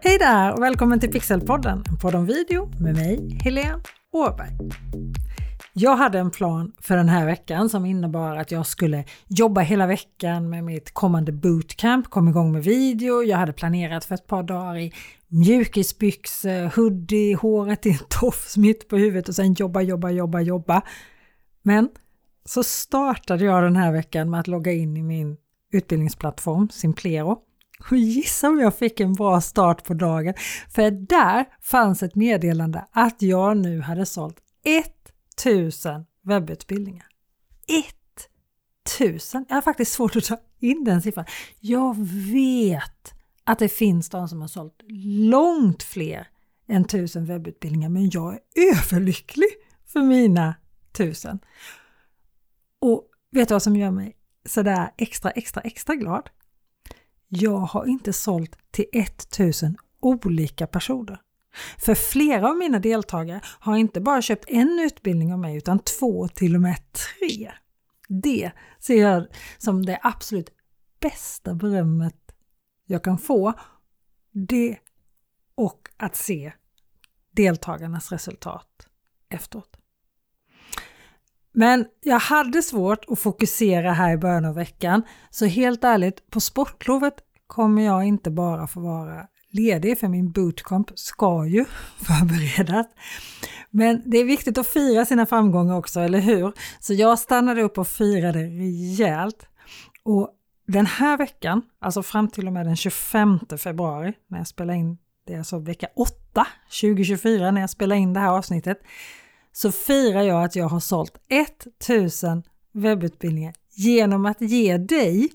Hej där och välkommen till Pixelpodden, en podd om video med mig, Helene Åberg. Jag hade en plan för den här veckan som innebar att jag skulle jobba hela veckan med mitt kommande bootcamp, kom igång med video, jag hade planerat för ett par dagar i mjukisbyxor, hoodie, håret i en tofs mitt på huvudet och sen jobba, jobba, jobba, jobba. Men så startade jag den här veckan med att logga in i min utbildningsplattform Simplero. Och gissa om jag fick en bra start på dagen, för där fanns ett meddelande att jag nu hade sålt 1000 webbutbildningar. 1000! Jag har faktiskt svårt att ta in den siffran. Jag vet att det finns de som har sålt långt fler än 1000 webbutbildningar, men jag är överlycklig för mina 1000. Och vet du vad som gör mig sådär extra, extra, extra glad? Jag har inte sålt till 1000 olika personer. För flera av mina deltagare har inte bara köpt en utbildning av mig utan två, till och med tre. Det ser jag som det absolut bästa berömmet jag kan få. Det och att se deltagarnas resultat efteråt. Men jag hade svårt att fokusera här i början av veckan, så helt ärligt, på sportlovet kommer jag inte bara få vara ledig, för min bootcamp ska ju förberedas. Men det är viktigt att fira sina framgångar också, eller hur? Så jag stannade upp och firade rejält. Och den här veckan, alltså fram till och med den 25 februari, när jag spelar in, det är alltså vecka 8 2024 när jag spelar in det här avsnittet, så firar jag att jag har sålt 1000 webbutbildningar genom att ge dig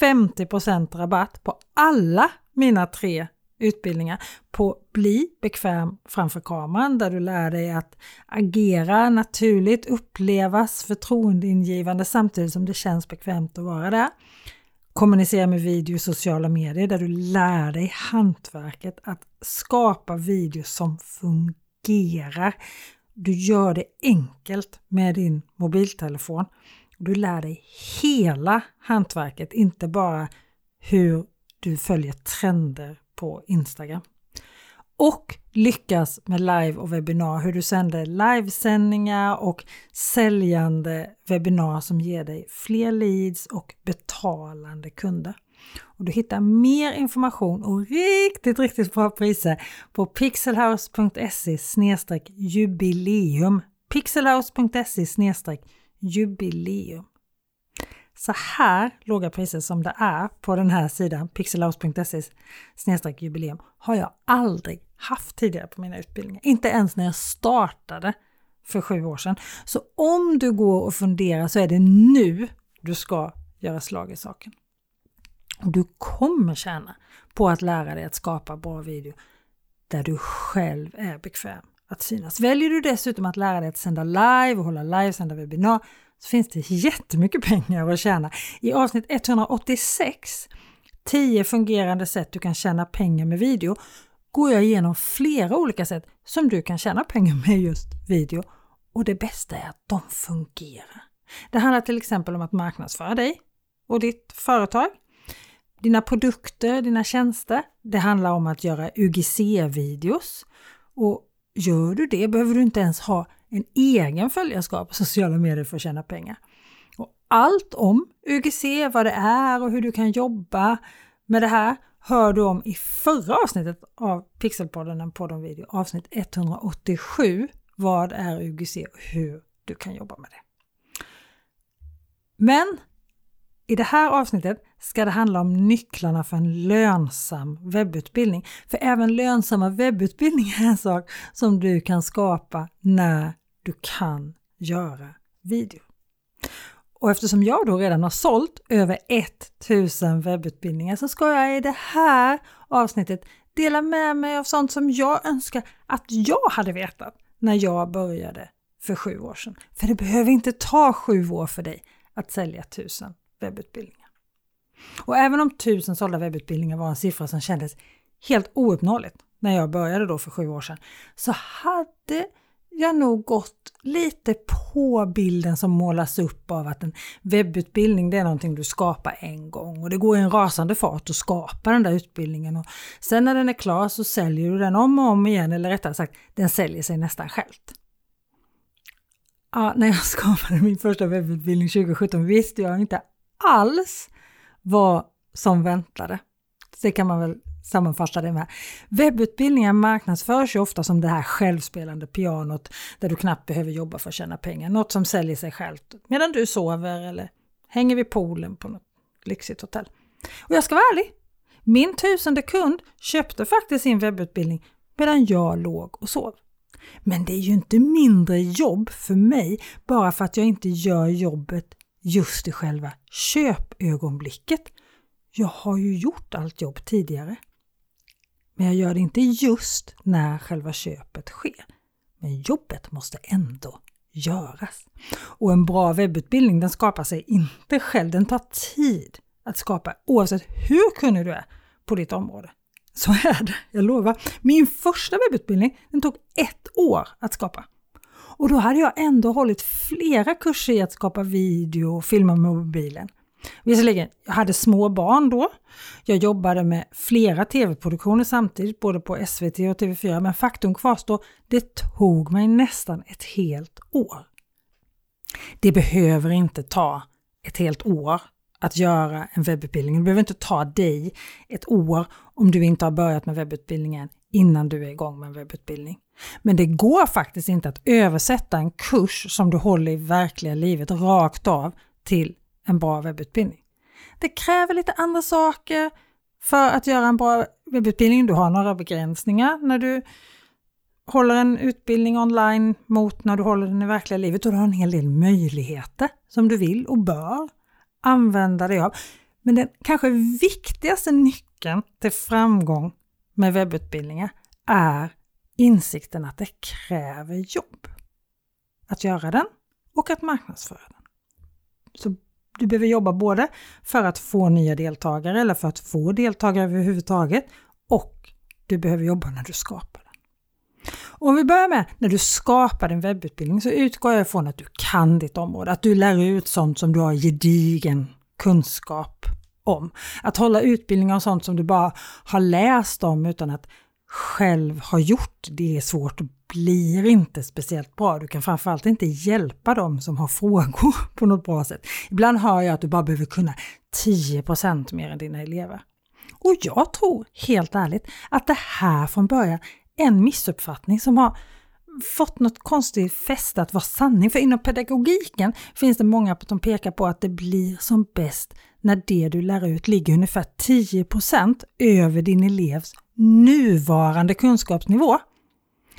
50% rabatt på alla mina tre utbildningar på Bli bekväm framför kameran där du lär dig att agera naturligt, upplevas förtroendeingivande samtidigt som det känns bekvämt att vara där. Kommunicera med video i sociala medier där du lär dig hantverket att skapa videos som fungerar du gör det enkelt med din mobiltelefon. Du lär dig hela hantverket, inte bara hur du följer trender på Instagram. Och lyckas med live och webbinar, hur du sänder livesändningar och säljande webbinar som ger dig fler leads och betalande kunder. Och du hittar mer information och riktigt, riktigt bra priser på pixelhouse.se jubileum. pixelhouse.se jubileum. Så här låga priser som det är på den här sidan, pixelhouse.se jubileum, har jag aldrig haft tidigare på mina utbildningar. Inte ens när jag startade för sju år sedan. Så om du går och funderar så är det nu du ska göra slag i saken. Och du kommer tjäna på att lära dig att skapa bra video där du själv är bekväm att synas. Väljer du dessutom att lära dig att sända live och hålla livesända webbinar så finns det jättemycket pengar att tjäna. I avsnitt 186, 10 fungerande sätt du kan tjäna pengar med video, går jag igenom flera olika sätt som du kan tjäna pengar med just video. Och det bästa är att de fungerar. Det handlar till exempel om att marknadsföra dig och ditt företag dina produkter, dina tjänster. Det handlar om att göra UGC-videos. Och gör du det behöver du inte ens ha en egen följarskap på sociala medier för att tjäna pengar. Och allt om UGC, vad det är och hur du kan jobba med det här hör du om i förra avsnittet av Pixelpodden, en podd om video, avsnitt 187. Vad är UGC och hur du kan jobba med det. Men i det här avsnittet ska det handla om nycklarna för en lönsam webbutbildning. För även lönsamma webbutbildningar är en sak som du kan skapa när du kan göra video. Och eftersom jag då redan har sålt över 1000 webbutbildningar så ska jag i det här avsnittet dela med mig av sånt som jag önskar att jag hade vetat när jag började för sju år sedan. För det behöver inte ta sju år för dig att sälja 1000 webbutbildningar. Och även om 1000 sålda webbutbildningar var en siffra som kändes helt ouppnåeligt när jag började då för sju år sedan, så hade jag nog gått lite på bilden som målas upp av att en webbutbildning det är någonting du skapar en gång och det går i en rasande fart att skapa den där utbildningen. Och sen när den är klar så säljer du den om och om igen, eller rättare sagt, den säljer sig nästan självt. Ja, när jag skapade min första webbutbildning 2017 visste jag inte alls vad som väntade. Det kan man väl sammanfatta det med. Webbutbildningar marknadsförs ju ofta som det här självspelande pianot där du knappt behöver jobba för att tjäna pengar. Något som säljer sig självt medan du sover eller hänger vid poolen på något lyxigt hotell. Och jag ska vara ärlig, min tusende kund köpte faktiskt sin webbutbildning medan jag låg och sov. Men det är ju inte mindre jobb för mig bara för att jag inte gör jobbet just i själva köpögonblicket. Jag har ju gjort allt jobb tidigare. Men jag gör det inte just när själva köpet sker. Men jobbet måste ändå göras. Och en bra webbutbildning den skapar sig inte själv, den tar tid att skapa oavsett hur kunnig du är på ditt område. Så är det, jag lovar. Min första webbutbildning den tog ett år att skapa. Och då hade jag ändå hållit flera kurser i att skapa video och filma med mobilen. Visserligen, jag hade små barn då. Jag jobbade med flera tv-produktioner samtidigt, både på SVT och TV4, men faktum kvarstår, det tog mig nästan ett helt år. Det behöver inte ta ett helt år att göra en webbutbildning. Det behöver inte ta dig ett år om du inte har börjat med webbutbildningen innan du är igång med en webbutbildning. Men det går faktiskt inte att översätta en kurs som du håller i verkliga livet rakt av till en bra webbutbildning. Det kräver lite andra saker för att göra en bra webbutbildning. Du har några begränsningar när du håller en utbildning online mot när du håller den i verkliga livet och du har en hel del möjligheter som du vill och bör använda dig av. Men den kanske viktigaste nyckeln till framgång med webbutbildningar är insikten att det kräver jobb. Att göra den och att marknadsföra den. Så du behöver jobba både för att få nya deltagare eller för att få deltagare överhuvudtaget och du behöver jobba när du skapar den. Och om vi börjar med när du skapar din webbutbildning så utgår jag ifrån att du kan ditt område, att du lär ut sånt som du har gedigen kunskap om. Att hålla utbildning om sånt som du bara har läst om utan att själv har gjort, det är svårt och blir inte speciellt bra. Du kan framförallt inte hjälpa dem som har frågor på något bra sätt. Ibland hör jag att du bara behöver kunna 10% mer än dina elever. Och jag tror helt ärligt att det här från början är en missuppfattning som har fått något konstigt fäste att vara sanning. För inom pedagogiken finns det många som pekar på att det blir som bäst när det du lär ut ligger ungefär 10% över din elevs nuvarande kunskapsnivå.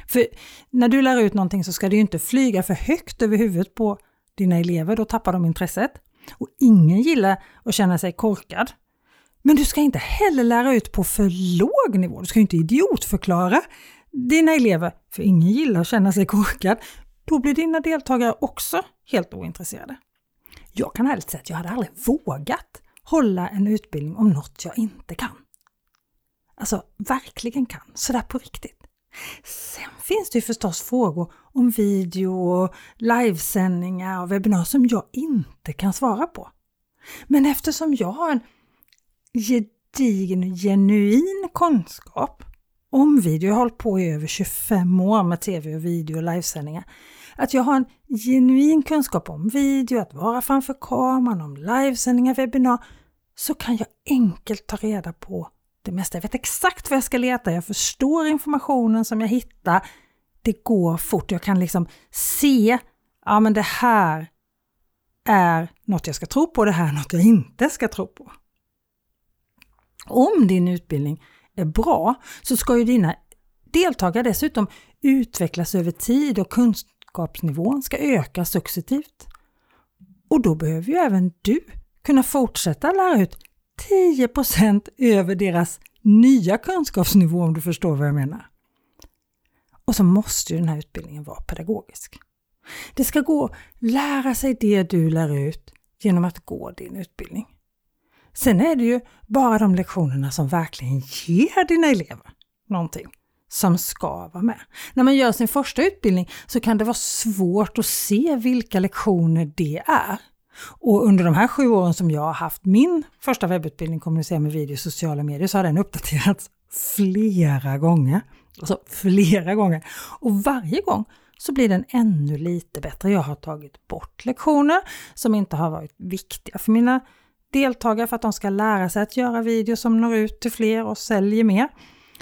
För när du lär ut någonting så ska det ju inte flyga för högt över huvudet på dina elever, då tappar de intresset. Och ingen gillar att känna sig korkad. Men du ska inte heller lära ut på för låg nivå. Du ska inte idiotförklara dina elever, för ingen gillar att känna sig korkad. Då blir dina deltagare också helt ointresserade. Jag kan ärligt säga att jag hade aldrig vågat hålla en utbildning om något jag inte kan. Alltså verkligen kan, sådär på riktigt. Sen finns det ju förstås frågor om video och livesändningar och webbinar som jag inte kan svara på. Men eftersom jag har en gedigen, genuin kunskap om video, jag har hållit på i över 25 år med tv och video och livesändningar, att jag har en genuin kunskap om video, att vara framför kameran, om livesändningar, webbinar, så kan jag enkelt ta reda på det mesta. Jag vet exakt vad jag ska leta, jag förstår informationen som jag hittar. Det går fort, jag kan liksom se, ja men det här är något jag ska tro på, det här är något jag inte ska tro på. Om din utbildning är bra så ska ju dina deltagare dessutom utvecklas över tid och kunskapsnivån ska öka successivt. Och då behöver ju även du kunna fortsätta lära ut 10% över deras nya kunskapsnivå om du förstår vad jag menar. Och så måste ju den här utbildningen vara pedagogisk. Det ska gå att lära sig det du lär ut genom att gå din utbildning. Sen är det ju bara de lektionerna som verkligen ger dina elever någonting som ska vara med. När man gör sin första utbildning så kan det vara svårt att se vilka lektioner det är. Och under de här sju åren som jag har haft min första webbutbildning Kommunicera med video och sociala medier så har den uppdaterats flera gånger. Alltså flera gånger. Och varje gång så blir den ännu lite bättre. Jag har tagit bort lektioner som inte har varit viktiga för mina deltagare för att de ska lära sig att göra videos som når ut till fler och säljer mer.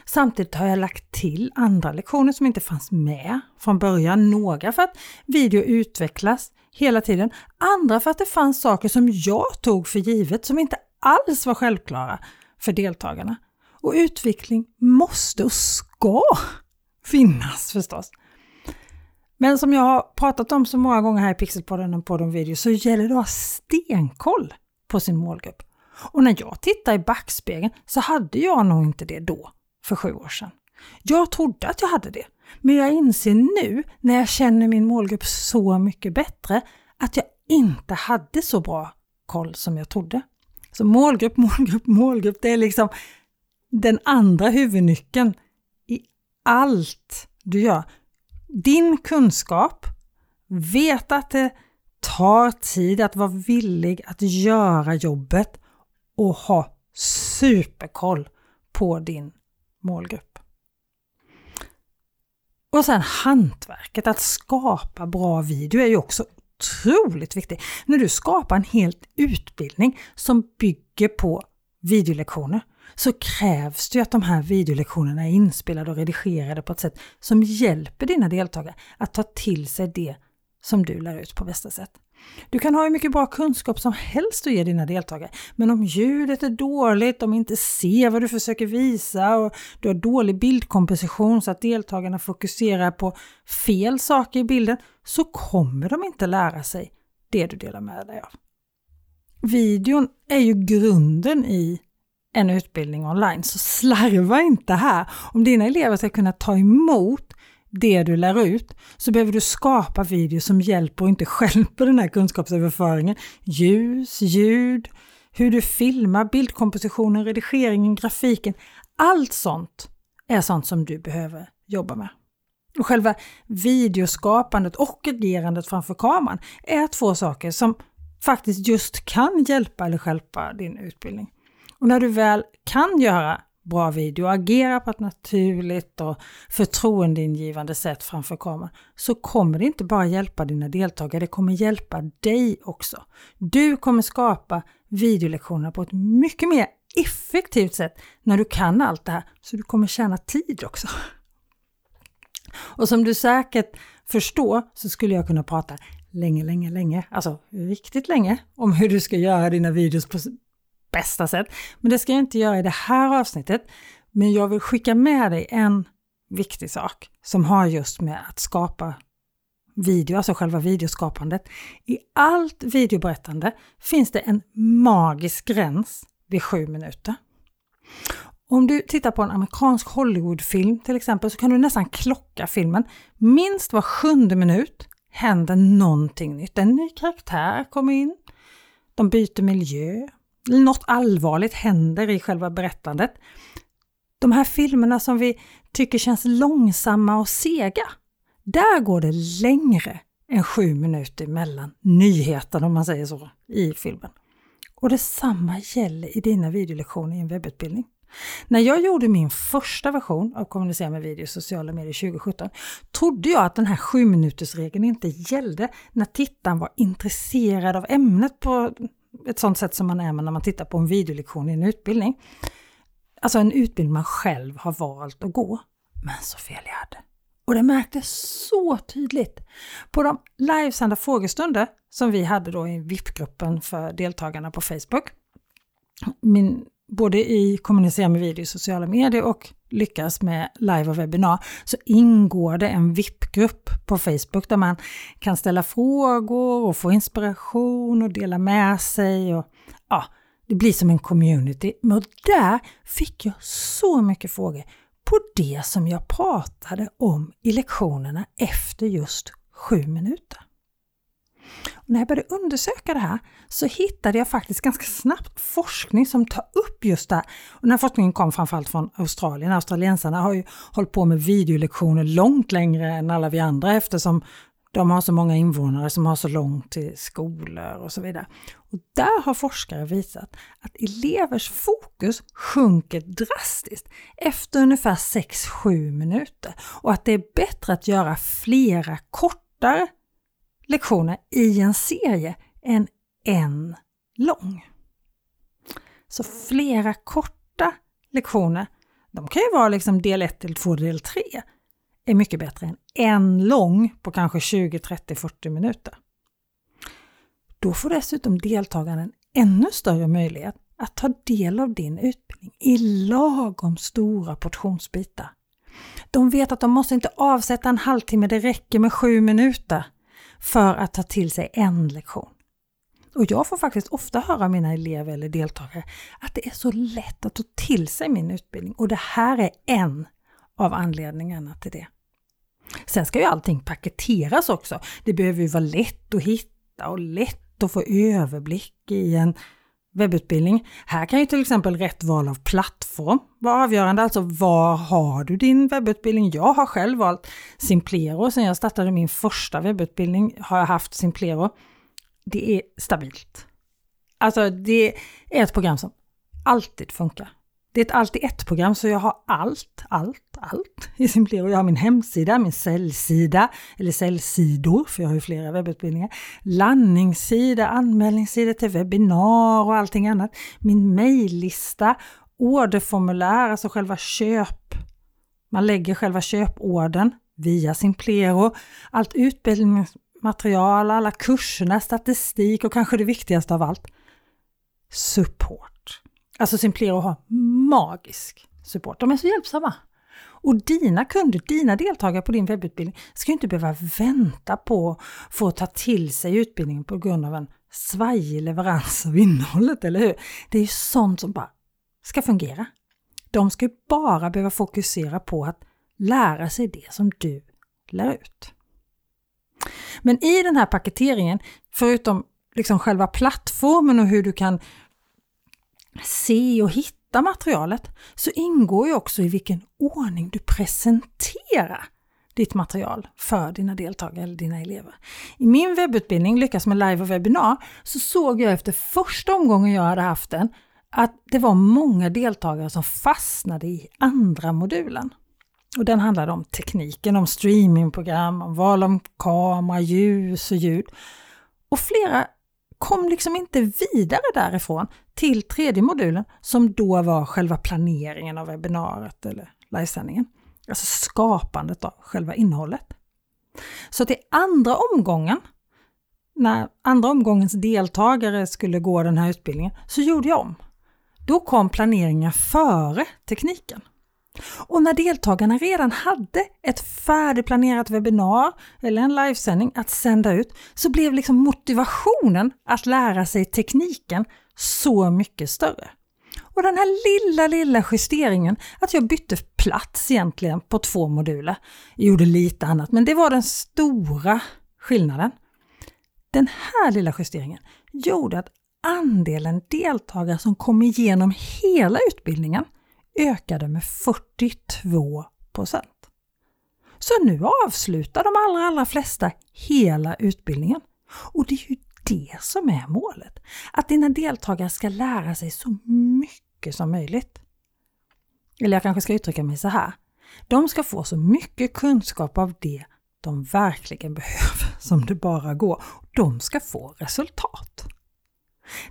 Samtidigt har jag lagt till andra lektioner som inte fanns med från början. Några för att video utvecklas hela tiden, andra för att det fanns saker som jag tog för givet som inte alls var självklara för deltagarna. Och utveckling måste och ska finnas förstås. Men som jag har pratat om så många gånger här i Pixelpodden och podden video så gäller det att ha stenkoll på sin målgrupp. Och när jag tittar i backspegeln så hade jag nog inte det då, för sju år sedan. Jag trodde att jag hade det, men jag inser nu när jag känner min målgrupp så mycket bättre att jag inte hade så bra koll som jag trodde. Så målgrupp, målgrupp, målgrupp, det är liksom den andra huvudnyckeln i allt du gör. Din kunskap, veta att det tar tid att vara villig att göra jobbet och ha superkoll på din målgrupp. Och sen hantverket, att skapa bra video är ju också otroligt viktigt. När du skapar en hel utbildning som bygger på videolektioner så krävs det att de här videolektionerna är inspelade och redigerade på ett sätt som hjälper dina deltagare att ta till sig det som du lär ut på bästa sätt. Du kan ha hur mycket bra kunskap som helst att ge dina deltagare, men om ljudet är dåligt, de inte ser vad du försöker visa och du har dålig bildkomposition så att deltagarna fokuserar på fel saker i bilden, så kommer de inte lära sig det du delar med dig av. Videon är ju grunden i en utbildning online, så slarva inte här. Om dina elever ska kunna ta emot det du lär ut så behöver du skapa videos som hjälper och inte stjälper den här kunskapsöverföringen. Ljus, ljud, hur du filmar, bildkompositionen, redigeringen, grafiken. Allt sånt är sånt som du behöver jobba med. Och själva videoskapandet och agerandet framför kameran är två saker som faktiskt just kan hjälpa eller stjälpa din utbildning. Och när du väl kan göra bra video, agera på ett naturligt och förtroendeingivande sätt framför kameran så kommer det inte bara hjälpa dina deltagare, det kommer hjälpa dig också. Du kommer skapa videolektioner på ett mycket mer effektivt sätt när du kan allt det här, så du kommer tjäna tid också. Och som du säkert förstår så skulle jag kunna prata länge, länge, länge, alltså riktigt länge om hur du ska göra dina videos på bästa sätt. Men det ska jag inte göra i det här avsnittet. Men jag vill skicka med dig en viktig sak som har just med att skapa video, alltså själva videoskapandet. I allt videoberättande finns det en magisk gräns vid sju minuter. Om du tittar på en amerikansk Hollywoodfilm till exempel så kan du nästan klocka filmen. Minst var sjunde minut händer någonting nytt. En ny karaktär kommer in, de byter miljö, något allvarligt händer i själva berättandet. De här filmerna som vi tycker känns långsamma och sega, där går det längre än sju minuter mellan nyheterna om man säger så i filmen. Och detsamma gäller i dina videolektioner i en webbutbildning. När jag gjorde min första version av Kommunicera med video i sociala medier 2017 trodde jag att den här 7 regeln inte gällde när tittaren var intresserad av ämnet på ett sånt sätt som man är när man tittar på en videolektion i en utbildning. Alltså en utbildning man själv har valt att gå. Men så fel jag hade. Och det märktes så tydligt. På de livesända frågestunder som vi hade då i VIP-gruppen för deltagarna på Facebook. Min, både i kommunicera med video i sociala medier och lyckas med live och webbinar så ingår det en VIP-grupp på Facebook där man kan ställa frågor och få inspiration och dela med sig. Och, ja, det blir som en community. Men där fick jag så mycket frågor på det som jag pratade om i lektionerna efter just sju minuter. Och när jag började undersöka det här så hittade jag faktiskt ganska snabbt forskning som tar upp just det här. Och den här forskningen kom framförallt från Australien. Australiensarna har ju hållit på med videolektioner långt längre än alla vi andra eftersom de har så många invånare som har så långt till skolor och så vidare. Och där har forskare visat att elevers fokus sjunker drastiskt efter ungefär 6-7 minuter och att det är bättre att göra flera kortare lektioner i en serie än en lång. Så flera korta lektioner, de kan ju vara liksom del 1, del 2, del 3, är mycket bättre än en lång på kanske 20, 30, 40 minuter. Då får dessutom deltagaren ännu större möjlighet att ta del av din utbildning i lagom stora portionsbitar. De vet att de måste inte avsätta en halvtimme, det räcker med sju minuter för att ta till sig en lektion. Och jag får faktiskt ofta höra av mina elever eller deltagare att det är så lätt att ta till sig min utbildning och det här är en av anledningarna till det. Sen ska ju allting paketeras också. Det behöver ju vara lätt att hitta och lätt att få överblick i en webbutbildning. Här kan ju till exempel rätt val av plattform vara avgörande, alltså var har du din webbutbildning? Jag har själv valt Simplero, sen jag startade min första webbutbildning har jag haft Simplero. Det är stabilt. Alltså det är ett program som alltid funkar. Det är ett allt i ett-program så jag har allt, allt, allt i Simplero. Jag har min hemsida, min säljsida, eller säljsidor, för jag har ju flera webbutbildningar, landningssida, anmälningssida till webbinar och allting annat. Min mejllista, orderformulär, alltså själva köp. Man lägger själva köporden via Simplero, allt utbildningsmaterial, alla kurserna, statistik och kanske det viktigaste av allt, support. Alltså Simplero har magisk support. De är så hjälpsamma. Och dina kunder, dina deltagare på din webbutbildning ska inte behöva vänta på att få ta till sig utbildningen på grund av en svajig leverans av innehållet, eller hur? Det är ju sånt som bara ska fungera. De ska bara behöva fokusera på att lära sig det som du lär ut. Men i den här paketeringen, förutom liksom själva plattformen och hur du kan se och hitta materialet så ingår ju också i vilken ordning du presenterar ditt material för dina deltagare eller dina elever. I min webbutbildning Lyckas med live och webbinar så såg jag efter första omgången jag hade haft den att det var många deltagare som fastnade i andra modulen. Och den handlade om tekniken, om streamingprogram, om val om kamera, ljus och ljud. Och flera kom liksom inte vidare därifrån till tredje modulen som då var själva planeringen av webbinariet eller livesändningen. Alltså skapandet av själva innehållet. Så till andra omgången, när andra omgångens deltagare skulle gå den här utbildningen, så gjorde jag om. Då kom planeringen före tekniken. Och när deltagarna redan hade ett färdigplanerat webbinar eller en livesändning att sända ut så blev liksom motivationen att lära sig tekniken så mycket större. Och den här lilla, lilla justeringen, att jag bytte plats egentligen på två moduler. Jag gjorde lite annat, men det var den stora skillnaden. Den här lilla justeringen gjorde att andelen deltagare som kom igenom hela utbildningen ökade med 42 procent. Så nu avslutar de allra, allra flesta hela utbildningen. Och det är ju det som är målet. Att dina deltagare ska lära sig så mycket som möjligt. Eller jag kanske ska uttrycka mig så här. De ska få så mycket kunskap av det de verkligen behöver som det bara går. De ska få resultat.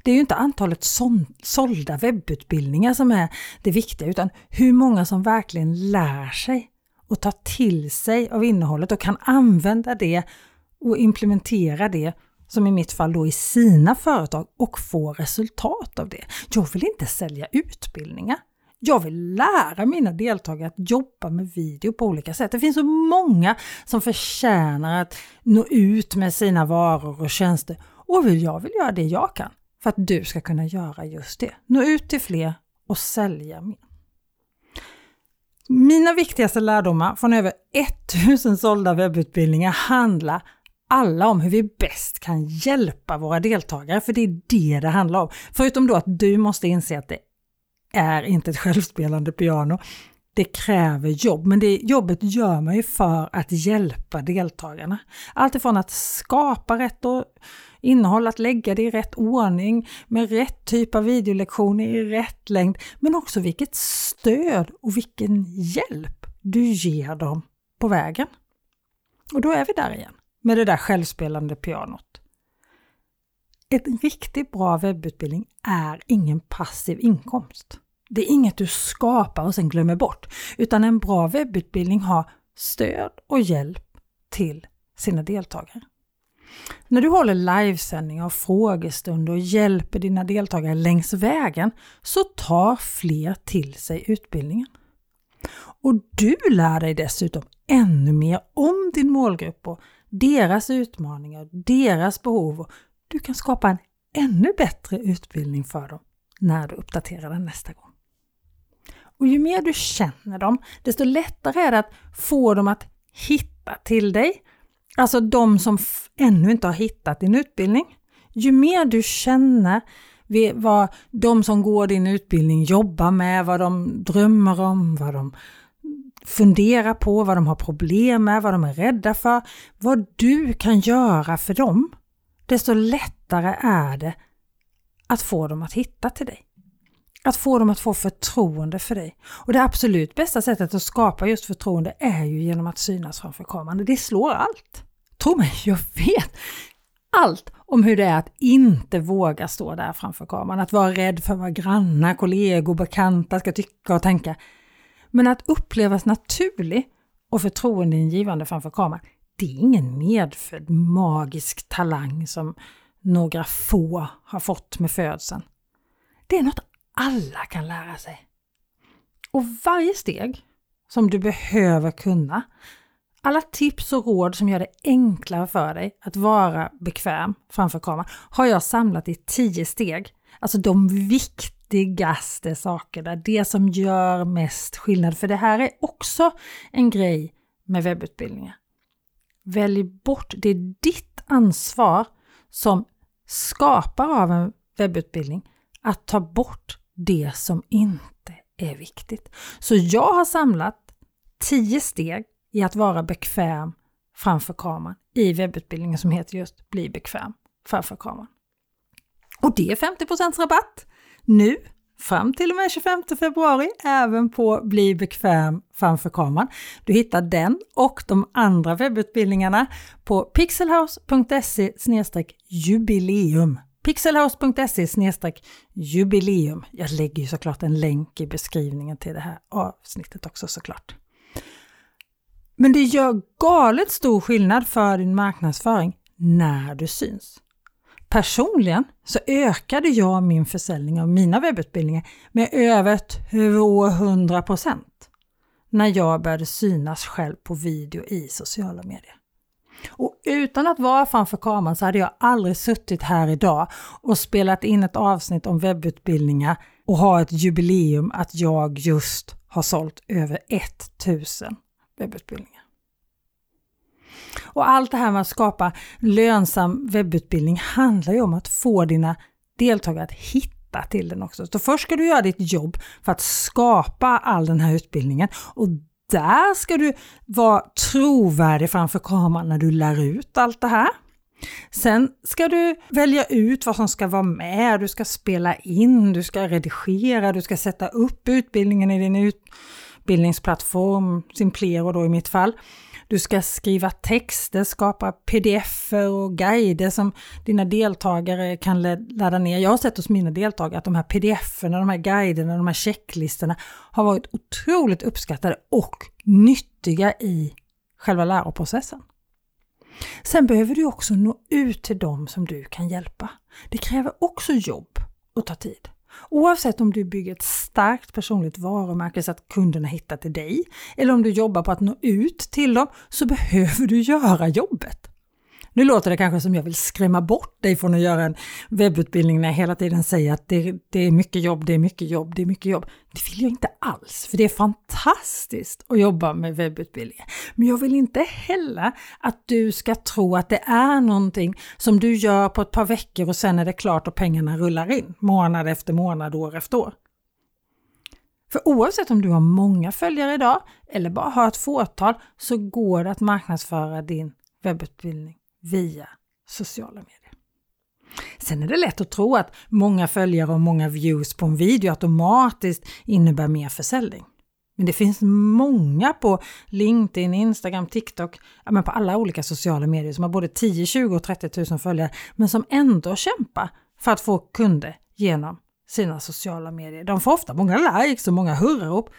Det är ju inte antalet sålda webbutbildningar som är det viktiga utan hur många som verkligen lär sig och tar till sig av innehållet och kan använda det och implementera det som i mitt fall då i sina företag och få resultat av det. Jag vill inte sälja utbildningar. Jag vill lära mina deltagare att jobba med video på olika sätt. Det finns så många som förtjänar att nå ut med sina varor och tjänster och jag vill göra det jag kan för att du ska kunna göra just det. Nå ut till fler och sälja mer. Mina viktigaste lärdomar från över 1000 sålda webbutbildningar handlar alla om hur vi bäst kan hjälpa våra deltagare, för det är det det handlar om. Förutom då att du måste inse att det är inte ett självspelande piano. Det kräver jobb, men det jobbet gör man ju för att hjälpa deltagarna. Alltifrån att skapa rätt innehåll, att lägga det i rätt ordning med rätt typ av videolektioner i rätt längd, men också vilket stöd och vilken hjälp du ger dem på vägen. Och då är vi där igen med det där självspelande pianot. En riktigt bra webbutbildning är ingen passiv inkomst. Det är inget du skapar och sen glömmer bort, utan en bra webbutbildning har stöd och hjälp till sina deltagare. När du håller livesändningar och frågestunder och hjälper dina deltagare längs vägen så tar fler till sig utbildningen. Och du lär dig dessutom ännu mer om din målgrupp och deras utmaningar, deras behov. Du kan skapa en ännu bättre utbildning för dem när du uppdaterar den nästa gång. Och ju mer du känner dem, desto lättare är det att få dem att hitta till dig. Alltså de som ännu inte har hittat din utbildning. Ju mer du känner vad de som går din utbildning jobbar med, vad de drömmer om, vad de funderar på, vad de har problem med, vad de är rädda för, vad du kan göra för dem, desto lättare är det att få dem att hitta till dig. Att få dem att få förtroende för dig. Och det absolut bästa sättet att skapa just förtroende är ju genom att synas framför kameran. Det slår allt. Tro mig, jag vet allt om hur det är att inte våga stå där framför kameran. Att vara rädd för vad grannar, kollegor, bekanta ska tycka och tänka. Men att upplevas naturlig och förtroendeingivande framför kameran, det är ingen medfödd magisk talang som några få har fått med födseln. Det är något alla kan lära sig. Och varje steg som du behöver kunna, alla tips och råd som gör det enklare för dig att vara bekväm framför kameran har jag samlat i tio steg. Alltså de viktigaste sakerna, det som gör mest skillnad. För det här är också en grej med webbutbildningar. Välj bort, det är ditt ansvar som skapare av en webbutbildning att ta bort det som inte är viktigt. Så jag har samlat 10 steg i att vara bekväm framför kameran i webbutbildningen som heter just Bli bekväm framför kameran. Och det är 50% rabatt nu fram till och med 25 februari även på Bli bekväm framför kameran. Du hittar den och de andra webbutbildningarna på pixelhouse.se jubileum pixelhouse.se jubileum. Jag lägger ju såklart en länk i beskrivningen till det här avsnittet också såklart. Men det gör galet stor skillnad för din marknadsföring när du syns. Personligen så ökade jag min försäljning av mina webbutbildningar med över 200% när jag började synas själv på video i sociala medier. Och utan att vara framför kameran så hade jag aldrig suttit här idag och spelat in ett avsnitt om webbutbildningar och ha ett jubileum att jag just har sålt över 1000 webbutbildningar. Och allt det här med att skapa lönsam webbutbildning handlar ju om att få dina deltagare att hitta till den också. Så först ska du göra ditt jobb för att skapa all den här utbildningen och där ska du vara trovärdig framför kameran när du lär ut allt det här. Sen ska du välja ut vad som ska vara med, du ska spela in, du ska redigera, du ska sätta upp utbildningen i din utbildningsplattform, Simplero då i mitt fall. Du ska skriva texter, skapa pdf och guider som dina deltagare kan ladda ner. Jag har sett hos mina deltagare att de här pdf de här guiderna, de här checklistorna har varit otroligt uppskattade och nyttiga i själva läroprocessen. Sen behöver du också nå ut till dem som du kan hjälpa. Det kräver också jobb och tar tid. Oavsett om du bygger ett starkt personligt varumärke så att kunderna hittar till dig eller om du jobbar på att nå ut till dem så behöver du göra jobbet. Nu låter det kanske som jag vill skrämma bort dig från att göra en webbutbildning när jag hela tiden säger att det, det, är mycket jobb, det är mycket jobb, det är mycket jobb. Det vill jag inte alls, för det är fantastiskt att jobba med webbutbildningar. Men jag vill inte heller att du ska tro att det är någonting som du gör på ett par veckor och sen är det klart och pengarna rullar in månad efter månad, år efter år. För oavsett om du har många följare idag eller bara har ett fåtal så går det att marknadsföra din webbutbildning via sociala medier. Sen är det lätt att tro att många följare och många views på en video automatiskt innebär mer försäljning. Men det finns många på LinkedIn, Instagram, TikTok, ja, men på alla olika sociala medier som har både 10, 20 och 30 000 följare men som ändå kämpar för att få kunder genom sina sociala medier. De får ofta många likes och många hurrarop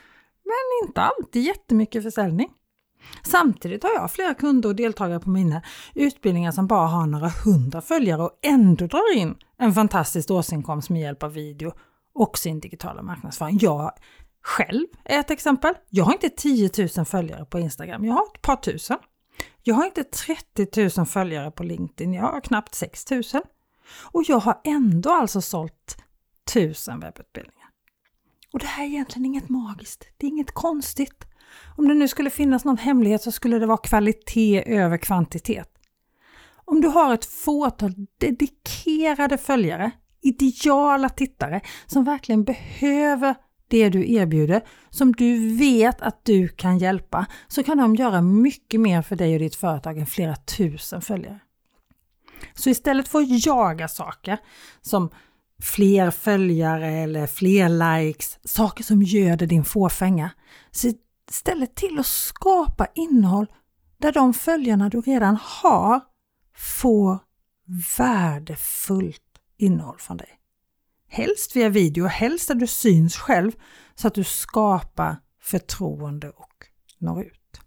men inte alltid jättemycket försäljning. Samtidigt har jag flera kunder och deltagare på mina utbildningar som bara har några hundra följare och ändå drar in en fantastisk årsinkomst med hjälp av video och sin digitala marknadsföring. Jag själv är ett exempel. Jag har inte 10 000 följare på Instagram, jag har ett par tusen. Jag har inte 30 000 följare på LinkedIn, jag har knappt 6 000. Och jag har ändå alltså sålt 1000 webbutbildningar. Och det här är egentligen inget magiskt, det är inget konstigt. Om det nu skulle finnas någon hemlighet så skulle det vara kvalitet över kvantitet. Om du har ett fåtal dedikerade följare, ideala tittare som verkligen behöver det du erbjuder, som du vet att du kan hjälpa, så kan de göra mycket mer för dig och ditt företag än flera tusen följare. Så istället för att jaga saker som fler följare eller fler likes, saker som göder din fåfänga, se istället till att skapa innehåll där de följarna du redan har får värdefullt innehåll från dig. Helst via video, helst där du syns själv så att du skapar förtroende och når ut.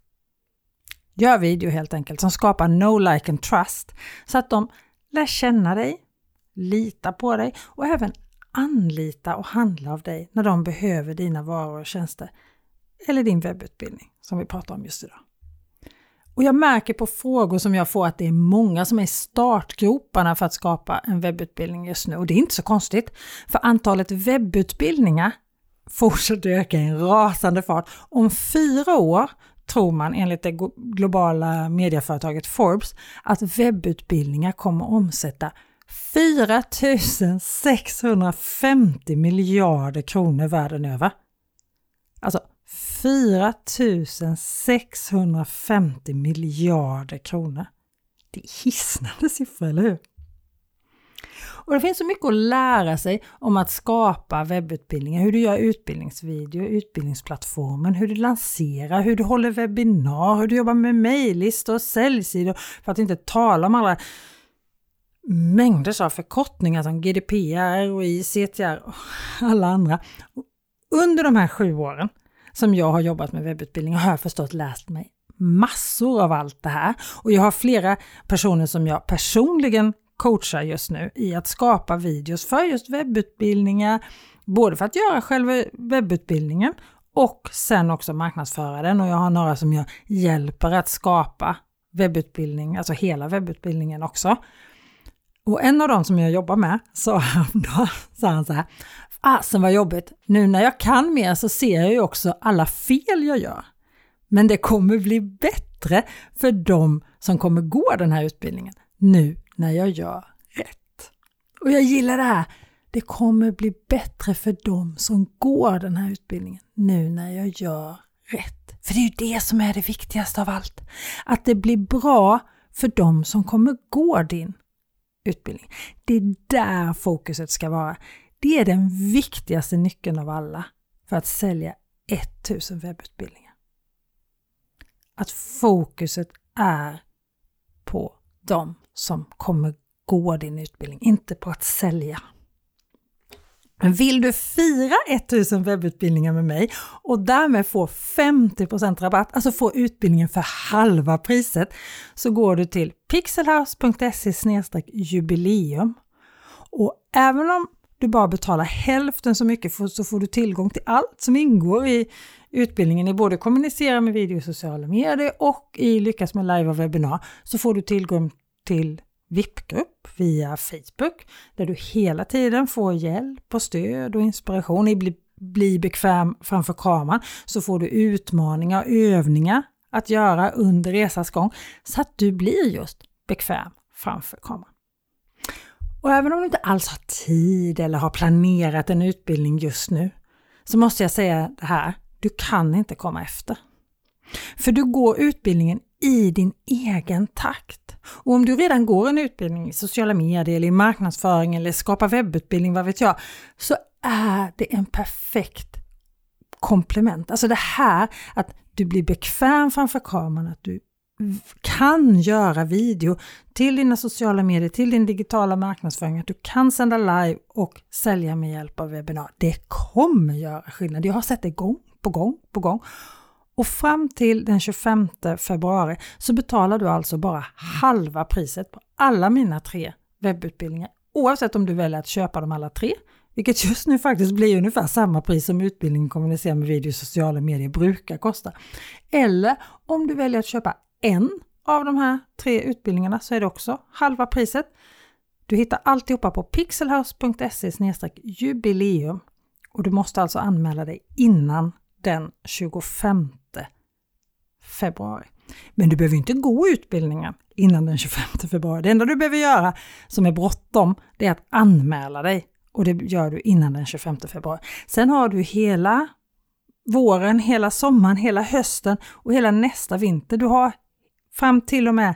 Gör video helt enkelt som skapar no like and trust så att de lär känna dig, litar på dig och även anlita och handla av dig när de behöver dina varor och tjänster eller din webbutbildning som vi pratar om just idag. Och jag märker på frågor som jag får att det är många som är i startgroparna för att skapa en webbutbildning just nu. Och det är inte så konstigt, för antalet webbutbildningar fortsätter öka i en rasande fart. Om fyra år tror man enligt det globala medieföretaget Forbes att webbutbildningar kommer omsätta 4 650 miljarder kronor världen över. Alltså 4 650 miljarder kronor. Det är hisnande siffror, eller hur? Och det finns så mycket att lära sig om att skapa webbutbildningar, hur du gör utbildningsvideo, utbildningsplattformen, hur du lanserar, hur du håller webbinar, hur du jobbar med mejllistor och säljsidor, för att inte tala om alla mängder av förkortningar som GDPR, ROI, CTR och alla andra. Under de här sju åren som jag har jobbat med webbutbildning har jag förstått läst mig massor av allt det här. Och jag har flera personer som jag personligen coachar just nu i att skapa videos för just webbutbildningar, både för att göra själva webbutbildningen och sen också marknadsföra den. Och jag har några som jag hjälper att skapa webbutbildning, alltså hela webbutbildningen också. Och en av dem som jag jobbar med sa häromdagen, sa han så här, fasen vad jobbigt, nu när jag kan mer så ser jag ju också alla fel jag gör. Men det kommer bli bättre för de som kommer gå den här utbildningen nu när jag gör rätt. Och jag gillar det här. Det kommer bli bättre för de som går den här utbildningen nu när jag gör rätt. För det är ju det som är det viktigaste av allt. Att det blir bra för de som kommer gå din utbildning. Det är där fokuset ska vara. Det är den viktigaste nyckeln av alla för att sälja 1000 webbutbildningar. Att fokuset är på de som kommer gå din utbildning, inte på att sälja. Men vill du fira 1000 webbutbildningar med mig och därmed få 50% rabatt, alltså få utbildningen för halva priset, så går du till pixelhouse.se jubileum. Och även om du bara betalar hälften så mycket för så får du tillgång till allt som ingår i utbildningen i både kommunicera med video och sociala medier och i lyckas med live och webbinar så får du tillgång till VIP-grupp via Facebook där du hela tiden får hjälp och stöd och inspiration i bli, bli bekväm framför kameran så får du utmaningar och övningar att göra under resans gång så att du blir just bekväm framför kameran. Och även om du inte alls har tid eller har planerat en utbildning just nu så måste jag säga det här, du kan inte komma efter. För du går utbildningen i din egen takt. Och om du redan går en utbildning i sociala medier eller i marknadsföring eller skapar webbutbildning, vad vet jag, så är det en perfekt komplement. Alltså det här att du blir bekväm framför kameran, att du kan göra video till dina sociala medier, till din digitala marknadsföring, att du kan sända live och sälja med hjälp av webbinar. Det kommer göra skillnad. Jag har sett det gång på gång på gång. Och fram till den 25 februari så betalar du alltså bara halva priset på alla mina tre webbutbildningar. Oavsett om du väljer att köpa dem alla tre, vilket just nu faktiskt blir ungefär samma pris som utbildningen kommunicera med video i sociala medier brukar kosta. Eller om du väljer att köpa en av de här tre utbildningarna så är det också halva priset. Du hittar alltihopa på pixelhouse.se jubileum och du måste alltså anmäla dig innan den 25 februari. Men du behöver inte gå utbildningen innan den 25 februari. Det enda du behöver göra som är bråttom, det är att anmäla dig och det gör du innan den 25 februari. Sen har du hela våren, hela sommaren, hela hösten och hela nästa vinter. Du har fram till och med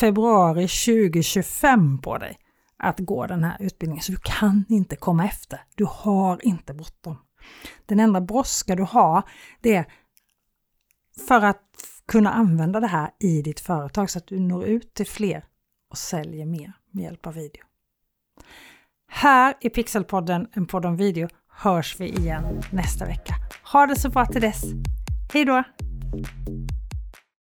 februari 2025 på dig att gå den här utbildningen. Så du kan inte komma efter. Du har inte bråttom. Den enda brådska du har, det är för att kunna använda det här i ditt företag så att du når ut till fler och säljer mer med hjälp av video. Här i Pixelpodden, en podd om video, hörs vi igen nästa vecka. Ha det så bra till dess. Hej då!